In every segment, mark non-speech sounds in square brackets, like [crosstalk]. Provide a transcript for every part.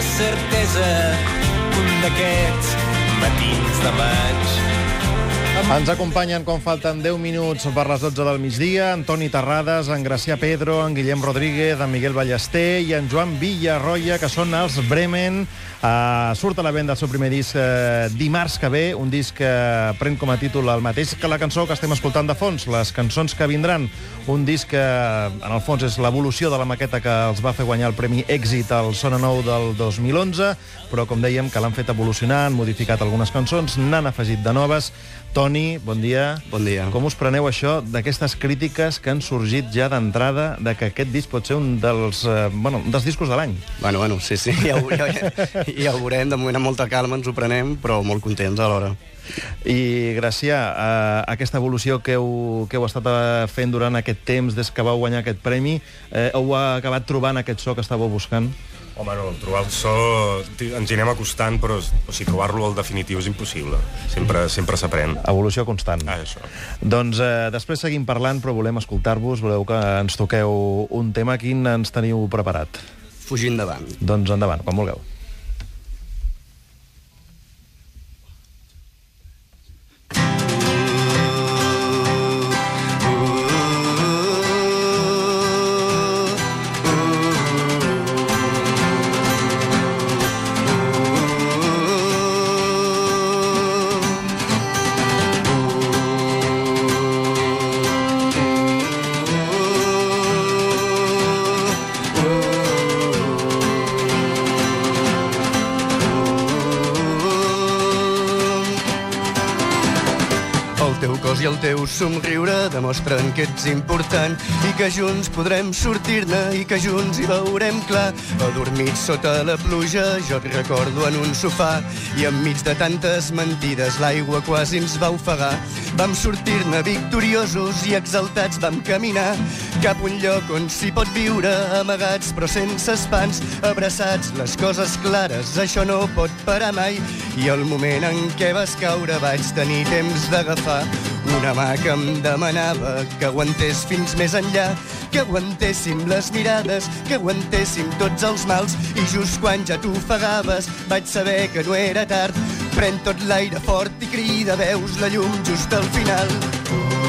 certesa un d'aquests matins de maig. Ens acompanyen quan falten 10 minuts per les 12 del migdia Antoni Terrades, en Gracià Pedro, en Guillem Rodríguez, en Miguel Ballester i en Joan Villarroya, que són els Bremen. Uh, surt a la venda el seu primer disc uh, dimarts que ve, un disc que pren com a títol el mateix que la cançó que estem escoltant de fons, les cançons que vindran. Un disc que, en el fons, és l'evolució de la maqueta que els va fer guanyar el Premi Èxit al Sona Nou del 2011, però, com dèiem, que l'han fet evolucionar, han modificat algunes cançons, n'han afegit de noves. Toni, bon dia. Bon dia. Com us preneu això d'aquestes crítiques que han sorgit ja d'entrada de que aquest disc pot ser un dels, eh, bueno, un dels discos de l'any? Bueno, bueno, sí, sí, ja ho, ja, ja ho veurem. De moment amb molta calma ens ho prenem, però molt contents alhora. I, Gràcia, eh, aquesta evolució que heu, que heu estat eh, fent durant aquest temps des que vau guanyar aquest premi, eh, heu acabat trobant aquest so que estàveu buscant? Home, no, trobar el so ens hi anem acostant, però o sigui, trobar-lo al definitiu és impossible. Sempre sempre s'aprèn. Evolució constant. Ah, això. Doncs eh, després seguim parlant, però volem escoltar-vos. Voleu que ens toqueu un tema. Quin ens teniu preparat? Fugint davant. Doncs endavant, quan vulgueu. I el teu somriure demostren que ets important i que junts podrem sortir-ne i que junts hi veurem clar. Adormit sota la pluja, jo et recordo en un sofà i enmig de tantes mentides l'aigua quasi ens va ofegar. Vam sortir-ne victoriosos i exaltats vam caminar cap un lloc on s'hi pot viure amagats però sense espans, abraçats, les coses clares, això no pot parar mai. I el moment en què vas caure vaig tenir temps d'agafar una mà que em demanava que aguantés fins més enllà, que aguantéssim les mirades, que aguantéssim tots els mals, i just quan ja t'ofegaves vaig saber que no era tard. Pren tot l'aire fort i crida, veus la llum just al final.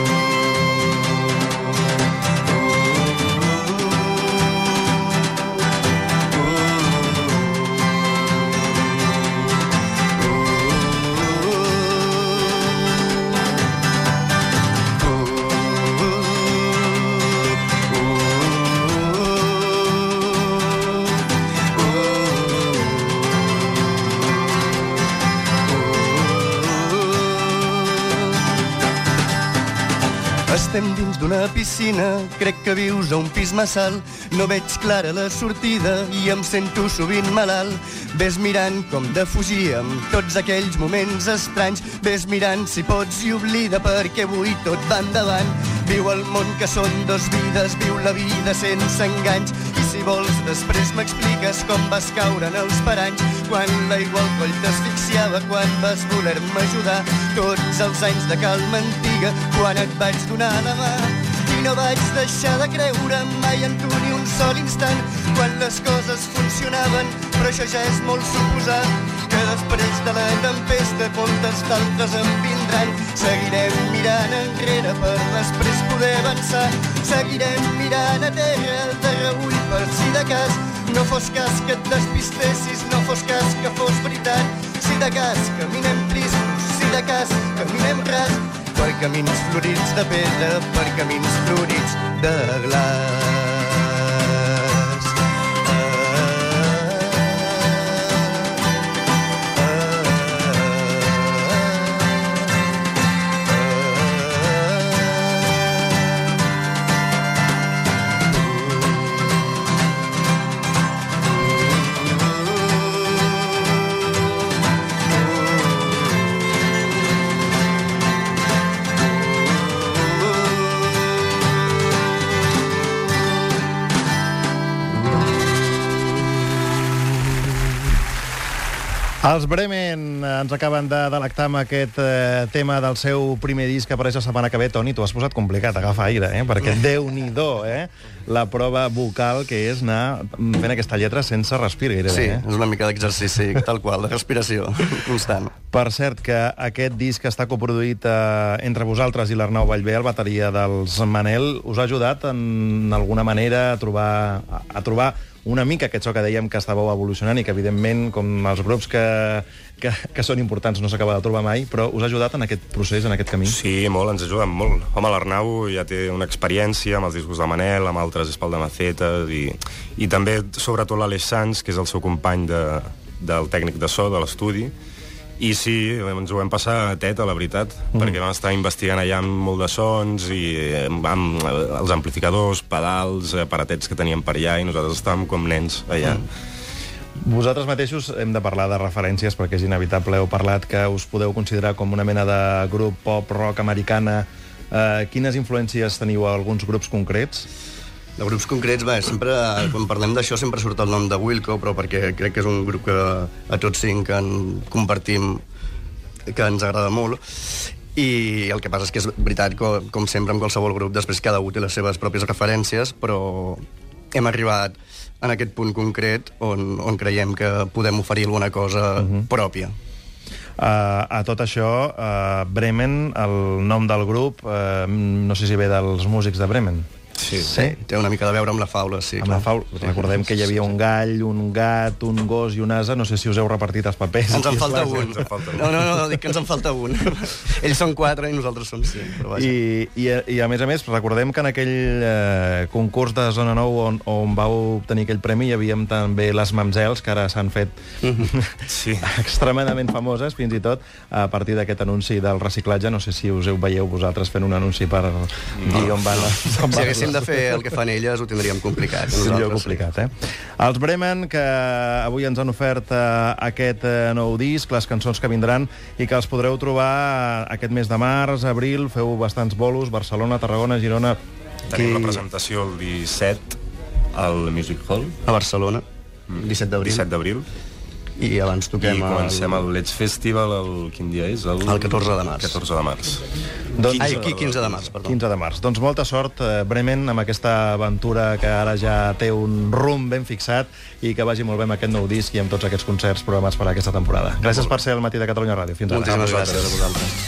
Estem dins d'una piscina, crec que vius a un pis massa alt. No veig clara la sortida i em sento sovint malalt. Ves mirant com defugíem tots aquells moments estranys. Ves mirant si pots i oblida perquè avui tot va endavant. Viu el món que són dos vides, viu la vida sense enganys. I si vols, després m'expliques com vas caure en els paranys. Quan l'aigua al coll t'asfixiava, quan vas voler-me ajudar. Tots els anys de calma antiga, quan et vaig donar la mà. I no vaig deixar de creure mai en tu ni un sol instant quan les coses funcionaven, però això ja és molt suposat que després de la tempesta moltes d'altres en vindran. Seguirem mirant enrere per després poder avançar. Seguirem mirant a terra de reull per si de cas no fos cas que et despistessis, no fos cas que fos veritat. Si de cas caminem tristos, si de cas caminem ras, per camins florits de pedra, per camins florits de glaç. Els Bremen ens acaben de delectar amb aquest eh, tema del seu primer disc que apareix la setmana que ve. Toni, t'ho has posat complicat, agafa aire, eh? perquè déu-n'hi-do, eh? la prova vocal que és anar fent aquesta lletra sense respir gairebé. Sí, Eh? és una mica d'exercici, tal qual, de respiració [laughs] constant. Per cert, que aquest disc està coproduït eh, entre vosaltres i l'Arnau Vallvé, el bateria dels Manel, us ha ajudat en alguna manera a trobar, a, a trobar una mica aquest so que dèiem que estàveu evolucionant i que, evidentment, com els grups que, que, que són importants no s'acaba de trobar mai, però us ha ajudat en aquest procés, en aquest camí? Sí, molt, ens ajuda molt. Home, l'Arnau ja té una experiència amb els discos de Manel, amb altres Espalda Macetes, i, i també, sobretot, l'Aleix Sanz, que és el seu company de, del tècnic de so, de l'estudi, i sí, ens ho vam passar a teta, la veritat, mm. perquè vam estar investigant allà amb molt de sons i eh, amb els amplificadors, pedals, aparatets que teníem per allà i nosaltres estàvem com nens allà. Mm. Vosaltres mateixos hem de parlar de referències perquè és inevitable. Heu parlat que us podeu considerar com una mena de grup pop-rock americana. Eh, quines influències teniu a alguns grups concrets? De grups concrets, bé, sempre, quan parlem d'això sempre surt el nom de Wilco, però perquè crec que és un grup que a tots cinc en compartim que ens agrada molt i el que passa és que és veritat, com, com sempre amb qualsevol grup, després cada un té les seves pròpies referències, però hem arribat en aquest punt concret on, on creiem que podem oferir alguna cosa uh -huh. pròpia. Uh, a tot això, uh, Bremen, el nom del grup, uh, no sé si ve dels músics de Bremen. Sí. Sí, té una mica de veure amb la faula, sí. Amb clar. la faula. Recordem que hi havia un gall, un gat, un gos i un asa. No sé si us heu repartit els papers. Ens en falta clar, un. ens en falta un. No, no, no, dic que ens en falta un. [laughs] Ells són quatre i nosaltres som cinc, però vaja. I, i, I, a més a més, recordem que en aquell eh, concurs de Zona 9 on, on vau obtenir aquell premi hi havíem també les mamzels, que ara s'han fet [laughs] Sí. extremadament famoses, fins i tot a partir d'aquest anunci del reciclatge. No sé si us heu veieu vosaltres fent un anunci per dir on van... on Si van haguéssim de fer el que fan elles, ho tindríem complicat. Seria complicat, eh? Els Bremen, que avui ens han ofert eh, aquest eh, nou disc, les cançons que vindran, i que els podreu trobar eh, aquest mes de març, abril, feu bastants bolos, Barcelona, Tarragona, Girona... Tenim la presentació el 17 al Music Hall, A Barcelona, 17 d'abril. 17 d'abril, I abans i toquem comencem el Let's Festival, el, quin dia és? El, El 14 de març. 14 de març. Doncs, Ai, aquí 15 de març, perdó. 15 de març. Doncs molta sort, eh, Bremen, amb aquesta aventura que ara ja té un rumb ben fixat i que vagi molt bé amb aquest nou disc i amb tots aquests concerts programats per aquesta temporada. Gràcies per ser al matí de Catalunya Ràdio. Fins ara. Moltíssimes gràcies a vosaltres.